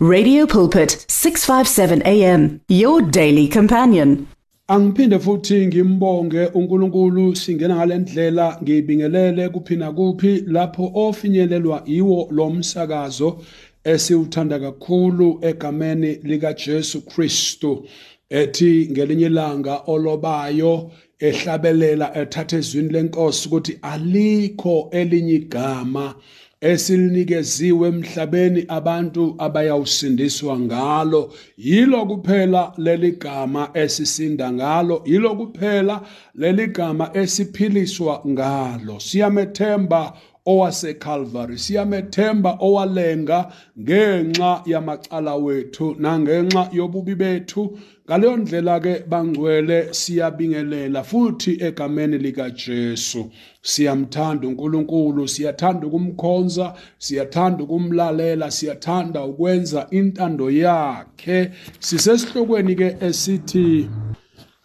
Radio Pulpit 657 AM your daily companion. Angiphinde futhi ngimbonge uNkulunkulu singena ngalendlela ngibingelele kuphina kuphi lapho ofinyelelwa iwo lomsakazo esiwuthanda kakhulu egameni lika Jesu Kristu ethi ngelinye ilanga olobayo ehlabelela ethatha ezwini lenkosi ukuthi alikho elinye igama esilinikeziwe emhlabeni abantu abayawusindiswa ngalo. Yilo kuphela leli gama esisinda ngalo yilo kuphela leli gama esiphiliswa ngalo. Siyamethemba owaseCalvary siyamethemba owalenga ngenxa yamacala wethu nangenxa yobubi bethu. Ngaleyo ndlela ke bangcwele siyabingelela futhi egameni lika Jesu. Siyamthanda uNkulunkulu siyathanda ukumkhonza siyathanda ukumlalela siyathanda ukwenza intando yakhe. Sisesihlokweni ke esithi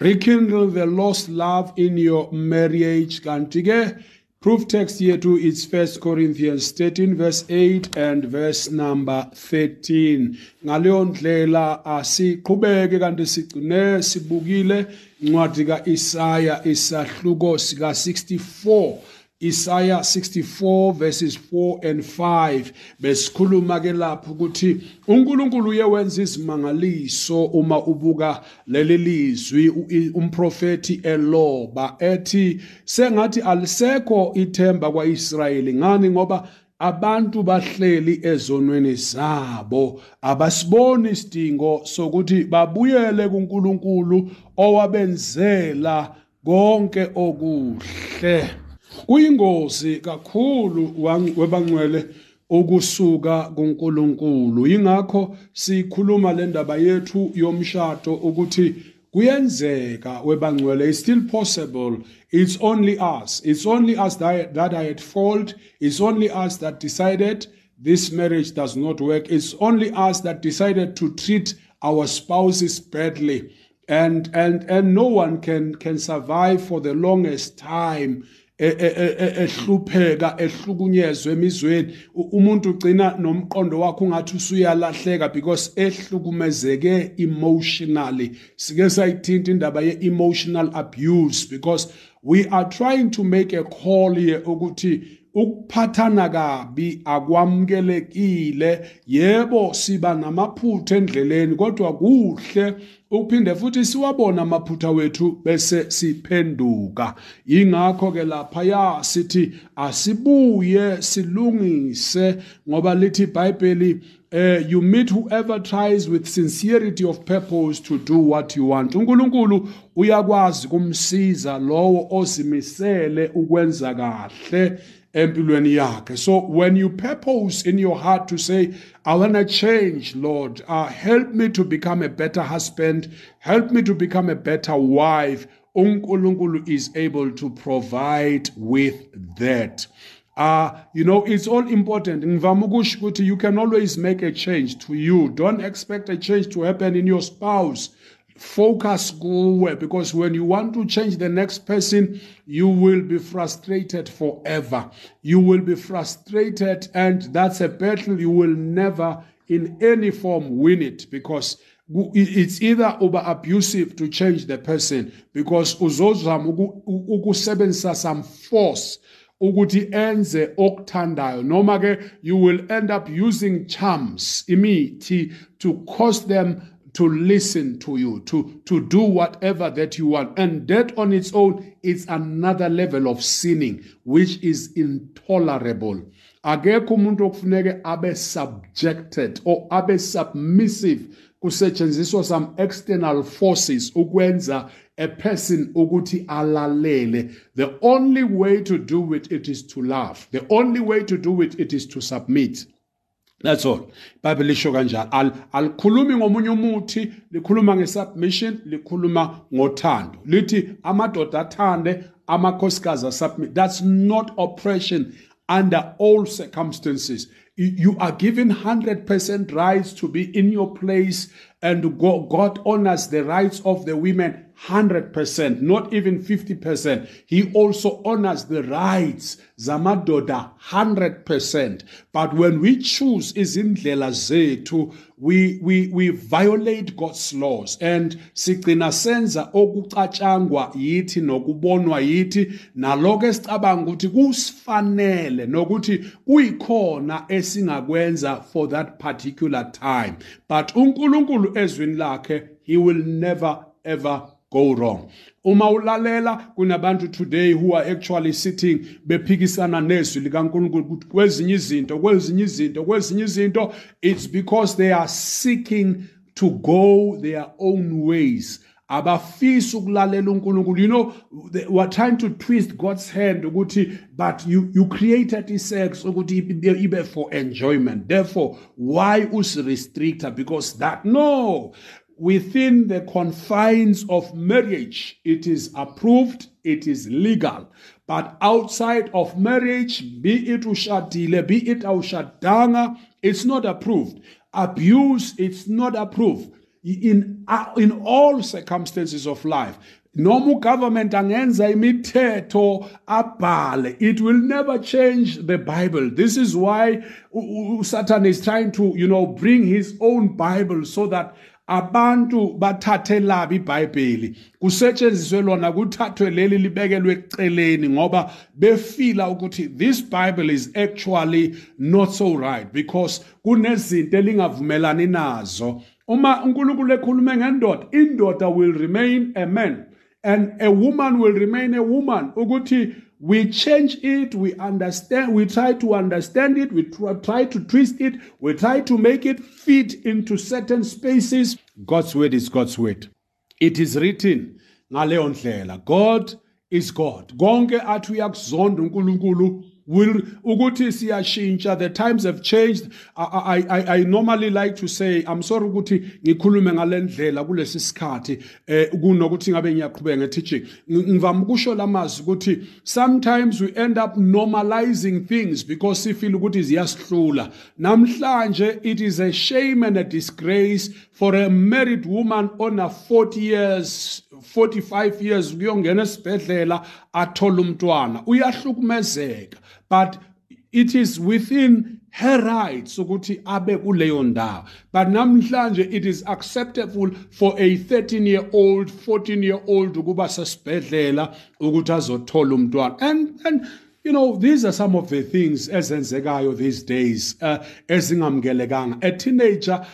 rekindle the lost love in your marriage. Kanti ke Proof text yethu it's 1 Corinthians 13 verse 8 and verse number 13. Ngaleyo ndlela asiqhubeke kanti sigcine sibukile incwadi kaIsaya isahluko sika 64 Isaiah 64 verses 4 and 5 besikhuluma ke lapho ukuthi uNkulunkulu uyewenza izimangaliso uma ubuka leli lizwi umprofeti eloba ethi sengathi alisekho ithemba kwaIsrayeli ngani ngoba abantu bahleli ezonweni zabo. Abasiboni isidingo sokuthi babuyele kuNkulunkulu owabenzela konke okuhle. Kuyingozi kakhulu webangcwele ukusuka kuNkulunkulu. Ingakho sikhuluma le ndaba yethu yomshado ukuthi kuyenzeka webangcwele it's still possible. It's only us. It's only us that, that are at fault. It's only us that decided this marriage does not work. It's only us that decided to treat our spouses badly. And and and no one can can survive for the longest time ehlupheka ehlukunyezwe emizweni. Umuntu ugcina nomqondo wakhe ungathi usuyalahleka because ehlukumezeke emotionally. Sike sayithinta indaba ye-emotional abuse because we are trying to make a call here ukuthi ukuphathana kabi akwamukelekile. Yebo siba namaphutha endleleni kodwa kuhle ukuphinde futhi siwabona amaphutha wethu bese siphenduka. Ingakho ke lapha ya sithi asibuye silungise ngoba lithi iBhayibheli uh, you meet whoever tries with sincerity of purpose to do what you want. uNkulunkulu uyakwazi kumsiza lowo ozimisele ukwenza kahle. Empilweni yakhe so when you purpose in your heart to say i want to change lord uh, help me to become a better husband help me to become a better wife unkulunkulu is able to provide with that uh, you know, it's all important. You can always make a change to you. Don't expect a change to happen in your spouse focus kuwe because when you want to change the next person you will be frustrated forever. You will be frustrated and that's a battle you will never in any form win it because it's either over abusive to change the person because uzozama ukusebenzisa some force ukuthi enze okuthandayo noma ke you will end up using charms imithi to cause them to listen to you, to, to do whatever that you want. And that on its own is another level of sinning, which is intolerable. akekho umuntu okufuneke abe subjected or abe submissive kusetshenziswa some external forces ukwenza a person ukuthi alalele the only way to do it it is to love the only way to do it it is to submit That's all. Bible lisho kanjalo. Al alikhulumi ngomunye umuthi, likhuluma ngesubmission, likhuluma ngothando. Lithi amadoda athande, amakhosikazi submit. That's not oppression under all circumstances. You are given 100% rights to be in your place and God honors the rights of the women 100%, not even 50%. He also honors the rights zamadoda 100%. But when we choose izindlela zethu, we, we, we violate God's laws and sigcina senza okucatshangwa yithi nokubonwa yithi naloko esicabanga ukuthi kusifanele nokuthi kuyikhona esingakwenza for that particular time but uNkulunkulu ezwini lakhe he will never ever go wrong. Uma ulalela kunabantu today who are actually sitting bephikisana nezwi likaNkulunkulu ukuthi kwezinye izinto kwezinye izinto kwezinye izinto it's because they are seeking to go their own ways. Abafisi ukulalela uNkulunkulu. You know they were trying to twist God's hand ukuthi but you you created isex ukuthi ibe for enjoyment. Therefore why us restrictor because that no. Within the confines of marriage, it is approved, it is legal. But outside of marriage, be it ushadile, be it ushadanga, it's not approved. Abuse, it's not approved. In, uh, in all circumstances of life, noma ugovernment angenza imithetho it will never change the bible this is why satan is trying to you know bring his own bible so that abantu iBhayibheli. Kusetshenziswe lona kuthathwe leli libekelwe eceleni ngoba befila ukuthi this bible is actually not so right because kunezinto elingavumelani nazo. Uma uNkulunkulu ekhulume ngendoda indoda will remain a man and a woman will remain a woman. Ukuthi we change it we understand we try to understand it we try to twist it we try to make it fit into certain spaces. God's word is god's word. It is written ngaleyo ndlela. God is god. Konke athi uyakuzonda uNkulunkulu will ukuthi siyashintsha. The times have changed. I, I, I normally like to say i'm sorry ukuthi ngikhulume ngalendlela kulesi sikhathi eh kunokuthi ngabe ngiyaqhubeka ngeteaching ngivama ukusho lamazwi ukuthi sometimes we end up normalizing things because sifeel ukuthi ziyasihlula. Namhlanje it is a shame and a disgrace for a married woman on a 40 years 45 years kuyongena esibhedlela athola umntwana. Uyahlukumezeka. But it is within her rights ukuthi abe kuleyo ndawo. But namhlanje it is acceptable for a 13 year old 14 year old ukuba sesibhedlela ukuthi azothola umntwana. And and You know, these are some of the things ezenzekayo these days uh, ezingamkelekanga. A teenager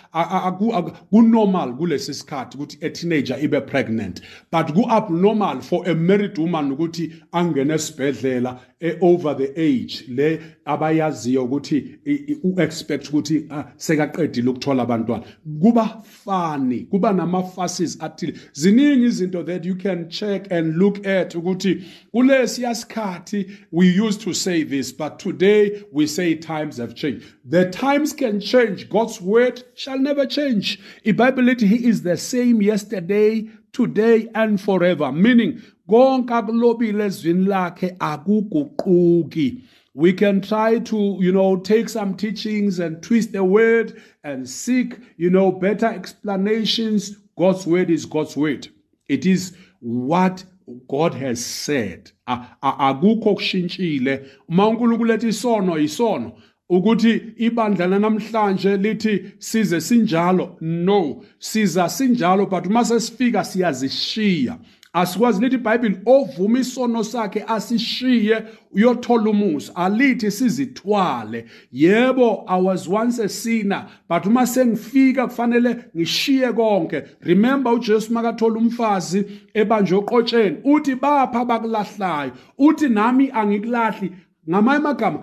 ku-normal kulesi sikhathi ukuthi a teenager ibe pregnant. But ku-abnormal for a married woman ukuthi angene esibhedlela over the age le abayaziyo ukuthi u-expect ukuthi uh, sekaqedile ukuthola abantwana. Kuba fani kuba nama-faces athile. Ziningi izinto that you can check and look at ukuthi kulesiya sikhathi we used to say this but today we say times have changed. The times can change. God's word shall never change. iBhayibheli lithi he is the same yesterday today and forever. Meaning konke akulobile ezwini lakhe akuguquki. We can try to you know take some teachings and twist the word and seek you know better explanations. God's word is god's word. It is what god has said. Akukho kushintshile uma uNkulunkulu ethi isono isono. Ukuthi ibandla namhlanje lithi size sinjalo. No siza sinjalo but uma sesifika siyazishiya. Asikwazi lithi iBhayibheli ovuma isono sakhe asishiye uyothola umusa alithi sizithwale. Yebo i was once a sinner but uma sengifika kufanele ngishiye konke. Remember uJesu makathola umfazi ebanjwe oqotsheni uthi bapha bakulahlayo. Uthi nami angikulahli. Ngamanye amagama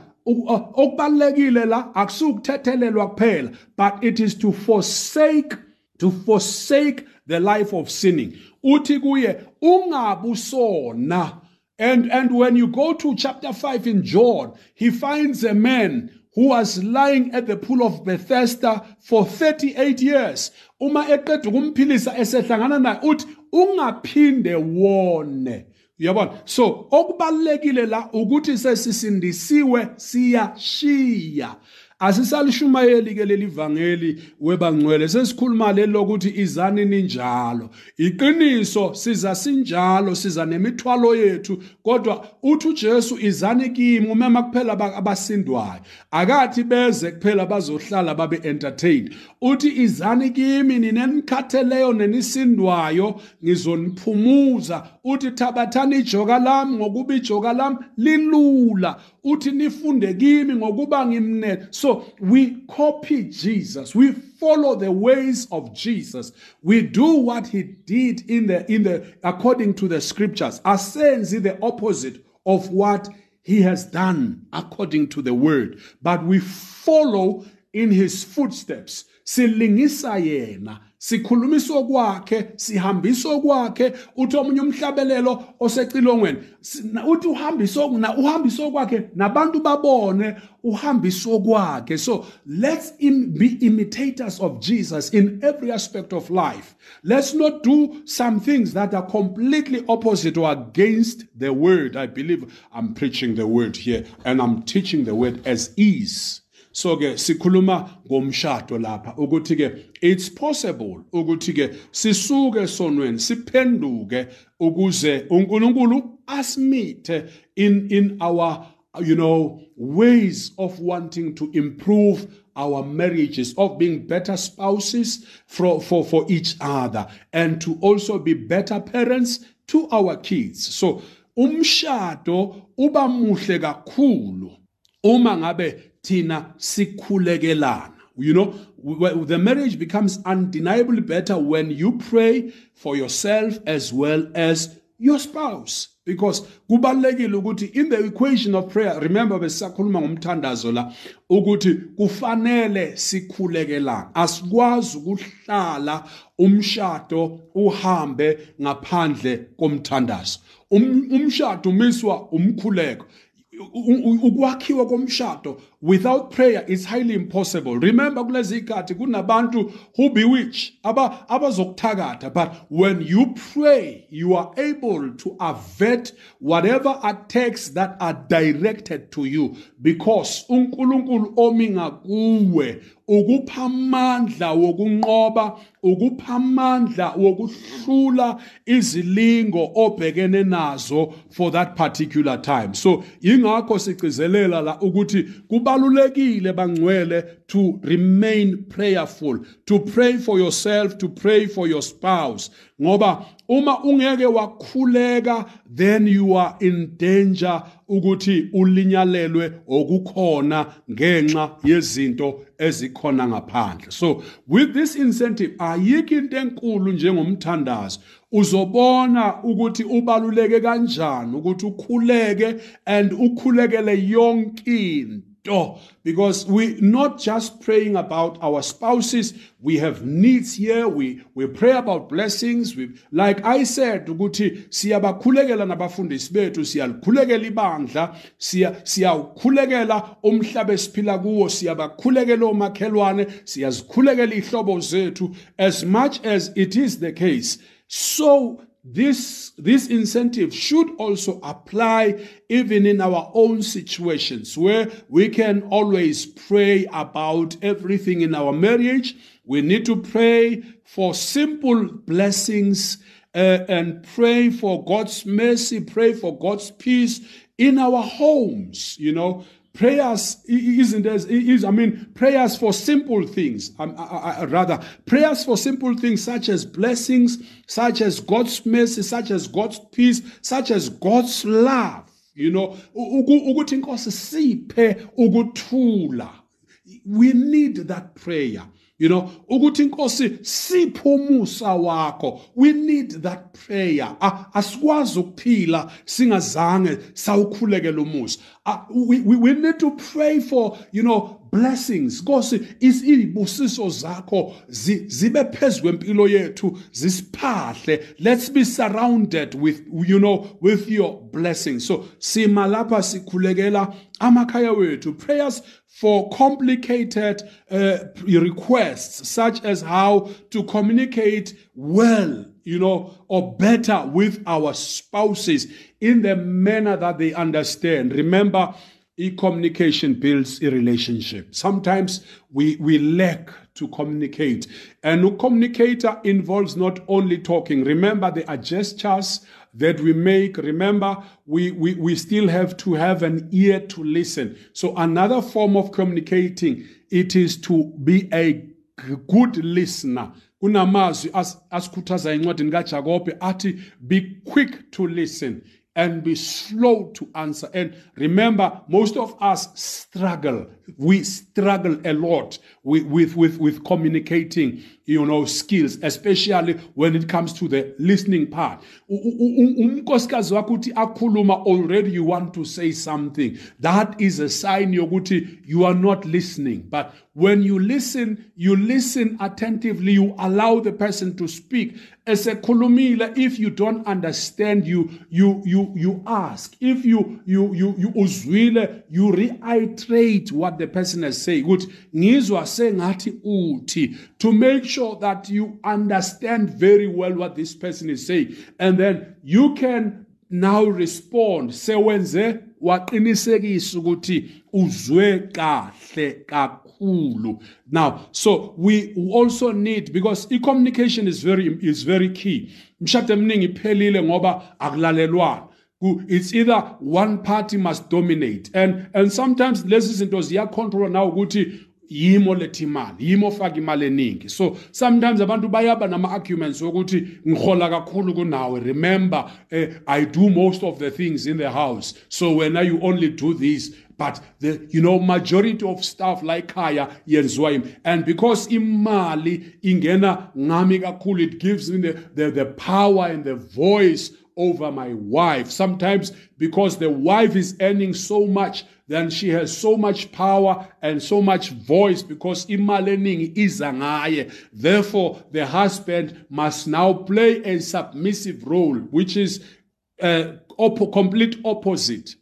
okubalekile la akusukuthethelelwa kuphela but it is to forsake to forsake the life of sinning. Uthi kuye ungabusona. And and when you go to chapter 5 in John he finds a man who was lying at the pool of Bethesda for 38 years. Uma eqeda ukumphilisa esehlangana naye uthi ungaphinde wone. Uyabona? So okubalekile la ukuthi sesisindisiwe siyashiya asisalishumayeli ke leli vangeli webangcwele sesikhuluma leli lokuthi izani ninjalo. Iqiniso siza sinjalo siza nemithwalo yethu kodwa uthi uJesu izani kimi umema kuphela abasindwayo. Akathi beze kuphela bazohlala babe entertained. Uthi izani kimi ninenikhatheleyo nenisindwayo ngizoniphumuza. Uthi thabathani ijoka lami ngokuba ijoka lami lilula. Uthi nifunde kimi ngokuba ngimnene so we copy Jesus. We follow the ways of Jesus. We do what he did in the in the according to the scriptures asenzi the opposite of what he has done according to the word. But we follow in his footsteps. Silingisa yena sikhulumisa okwakhe sihambisa okwakhe uthi omunye umhlabelelo osecilongweni uthi uhambisa uhambisa okwakhe nabantu babone uhambisa okwakhe so let's im be imitators of Jesus in every aspect of life. Let's not do some things that are completely opposite or against the word. I believe i'm preaching the word here and i'm teaching the word as is so ke sikhuluma ngomshado lapha ukuthi ke it's possible ukuthi ke sisuke sonweni siphenduke ukuze uNkulunkulu asimithe in in our you know ways of wanting to improve our marriages of being better spouses for, for, for each other and to also be better parents to our kids. So umshado uba muhle kakhulu uma ngabe thina sikhulekelana you know the marriage becomes undeniably better when you pray for yourself as well as your spouse because kubalekile ukuthi in the equation of prayer remember besisakhuluma ngomthandazo la ukuthi kufanele sikhulekelana asikwazi ukuhlala umshado uhambe ngaphandle komthandazo um, umshado umiswa umkhuleko ukwakhiwa komshado without prayer is highly impossible. Remember kulezi ikhathi kunabantu who bewitch aba abazokuthakatha but when you pray you are able to avert whatever attacks that are directed to you because uNkulunkulu omi ngakuwe ukupha amandla wokunqoba ukupha amandla wokuhlula izilingo obhekene nazo for that particular time. So ingakho sigcizelela la ukuthi kubalulekile bangcwele to remain prayerful to pray for yourself to pray for your spouse. Ngoba uma ungeke wakhuleka then you are in danger ukuthi ulinyalelwe okukhona ngenxa yezinto ezikhona ngaphandle. So with this incentive ayikho into enkulu njengomthandazo uzobona ukuthi ubaluleke kanjani ukuthi ukhuleke and ukhulekele yonke door. Because we're not just praying about our spouses we have needs here. We we pray about blessings. We like i said ukuthi siyabakhulekela nabafundisi bethu siyalikhulekela ibandla siya siyawukhulekela umhlaba esiphila kuwo siyabakhulekela omakhelwane siyazikhulekela ihlobo zethu. As much as it is the case so this this incentive should also apply even in our own situations where we can always pray about everything in our marriage. We need to pray for simple blessings uh, and pray for God's mercy pray for God's peace in our homes you know prayers isn't as is i mean prayers for simple things. Um, I, I, rather prayers for simple things such as blessings such as god's mercy such as god's peace such as god's love you know. Ukuthi inkosi siphe ukuthula we need that prayer. You know ukuthi inkosi siphumusa wakho. We need that prayer. Asikwazi ukuphila singazange sawukhulekela umusa we, we, we need to pray for you know blessings. Nkosi izibusiso zakho zibe phezulu kwempilo yethu zisiphahle. Let's be surrounded with you know with your blessings. So sima lapha sikhulekela amakhaya wethu. Prayers for complicated uh, requests such as how to communicate well you know or better with our spouses in the manner that they understand. Remember E-communication builds a relationship. Sometimes we, we lack to communicate. And a communicator involves not only talking. Remember, there are gestures that we make. Remember, we, we, we still have to have an ear to listen. So another form of communicating, it is to be a good listener. kunamazwi asikhuthaza incwadini kaJakobe athi be quick to listen and be slow to answer. And remember, most of us struggle. We struggle a lot with, with, with, with communicating, you know, skills, especially when it comes to the listening part. already you want to say something. That is a sign yokuthi you are not listening. But when you listen, you listen attentively, you allow the person to speak. esekhulumile if you don't understand you you you you ask if you you you you you reiterate what the person has said. Ukuthi ngizwa sengathi uthi to make sure that you understand very well what this person is saying. And then you can now respond. Sewenze waqinisekisa ukuthi uzwe kahle kakhulu. Now so we also need because i-communication is very is very key. Mshado eminingi iphelile ngoba akulalelwana it's either one party must dominate. And and sometimes lezi zinto ziyacontrol na ukuthi yimo lethi imali yimo faka imali eningi. So sometimes abantu bayaba nama-arguments wokuthi ngihola kakhulu kunawe remember uh, i do most of the things in the house. So wena you only do this but the you know majority of stuff like khaya yenziwa yimi and because imali ingena ngami kakhulu it gives me the, the, the power and the voice over my wife. Sometimes because the wife is earning so much, then she has so much power and so much voice because imalening izangaye. Therefore, the husband must now play a submissive role, which is a op- complete opposite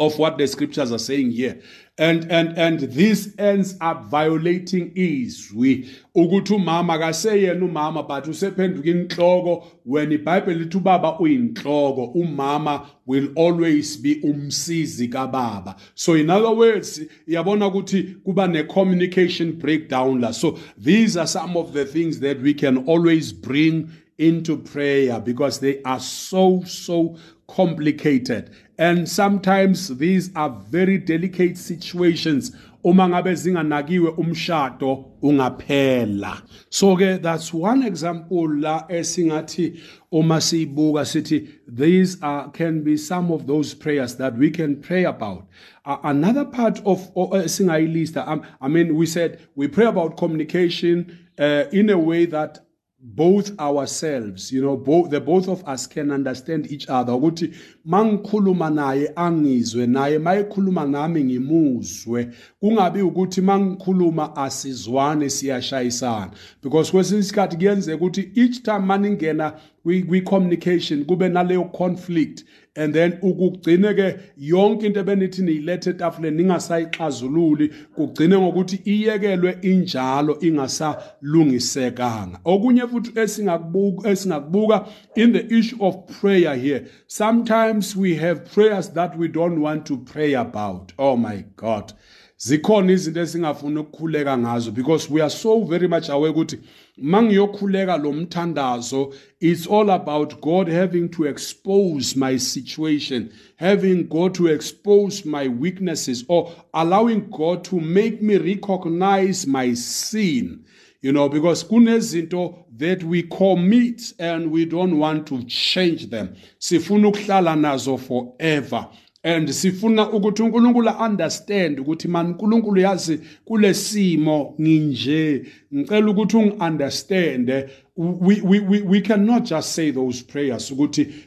of what the scriptures are saying here. And and and this ends up violating is izwi. Ukuthi umama akaseyena umama but usephenduka inhloko. When iBhayibheli lithi ubaba uyinhloko umama will always be umsizi kababa. So in other words yabona ukuthi kuba ne communication breakdown la. So these are some of the things that we can always bring into prayer because they are so so complicated. And sometimes these are very delicate situations. Uma ngabe zinganakiwe umshado ungaphela. So ke that's one example la esingathi uma siyibuka sithi these are can be some of those prayers that we can pray about. Uh, another part of esingayilista uh, i mean we said we pray about communication uh, in a way that both ourselves you know both the both of us can understand each other. Ukuthi mangikhuluma naye angizwe naye mayikhuluma nami ngimuzwe. Kungabi ukuthi mangikhuluma asizwane siyashayisana. Because kwesinye isikhathi kuyenzeka ukuthi each time maningena kwi-communication kube naleyo conflict and then ukugcine ke yonke into ebenithi niyilethe etafuleni ningasayixazululi kugcine ngokuthi iyekelwe injalo ingasalungisekanga. Okunye futhi esingakubuka in the issue of prayer here sometimes we have prayers that we don't want to pray about. Oh my god zikhona izinto esingafuni ukukhuleka ngazo because we are so very much aware ukuthi mangiyokhuleka lo mthandazo it's all about God having to expose my situation having God to expose my weaknesses or allowing God to make me recognize my sin. You know because kunezinto that we commit and we don't want to change them. Sifuna ukuhlala nazo forever and sifuna ukuthi uNkulunkulu understand ukuthi man uNkulunkulu yazi kulesimo nginje. Ngicela ukuthi ungiunderstand we, we, we, we cannot just say those prayers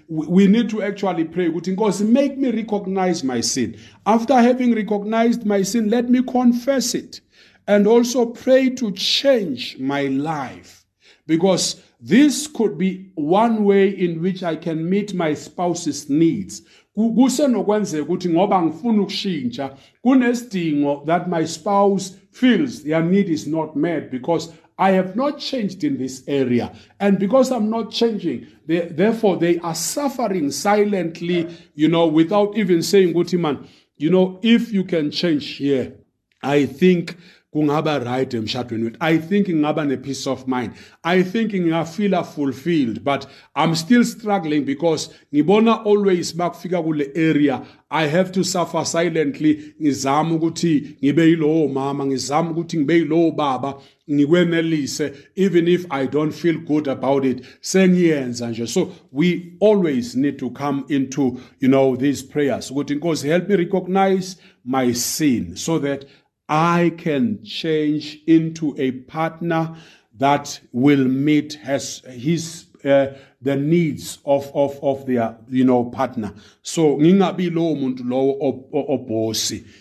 we need to actually pray Nkosi make me recognize my sin. After having recognized my sin let me confess it and also pray to change my life. Because this could be one way in which I can meet my spouse's needs kusenokwenzeka ukuthi ngoba ngifuna ukushintsha kunesidingo that my spouse feels their need is not met because I have not changed in this area. And because I'm not changing, they, therefore they are suffering silently, you know, without even saying, Gutiman, you know if you can change here i think kungaba right emshadweni wethu. I think ngingaba ne-peace of mind. I think ngingafila fulfilled but i'm still struggling because ngibona always bakufika kule area i have to suffer silently. Ngizama ukuthi ngibe yilowo mama ngizama ukuthi ngibe yilowo baba ngikwenelise even if i don't feel good about it. Sengiyenza nje. So we always need to come into you know these prayers. Ukuthi inkosi help me recognize my sin so that I can change into a partner that will meet his, his uh, the needs of, of, of their you know partner. So muntu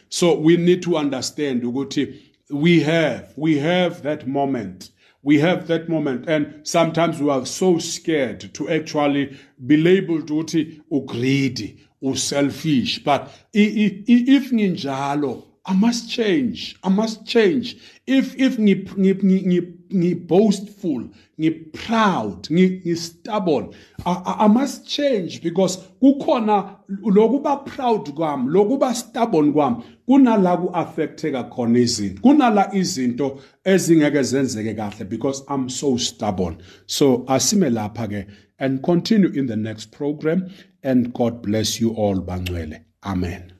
so we need to understand we have we have that moment. We have that moment. And sometimes we are so scared to actually be labeled ukuthi ugreedy uselfish. But if nginjalo I must change. I must change. If if ngi ngi ngi boastful, ngi proud, ngi, ngi stubborn, I, I must change because kukhona lokuba proud kwami, lokuba stubborn kwami kunala ku-affecteka khona izinto kunala izinto ezingeke zenzeke kahle because i'm so stubborn so asime lapha ke and continue in the next program and god bless you all bangcwele amen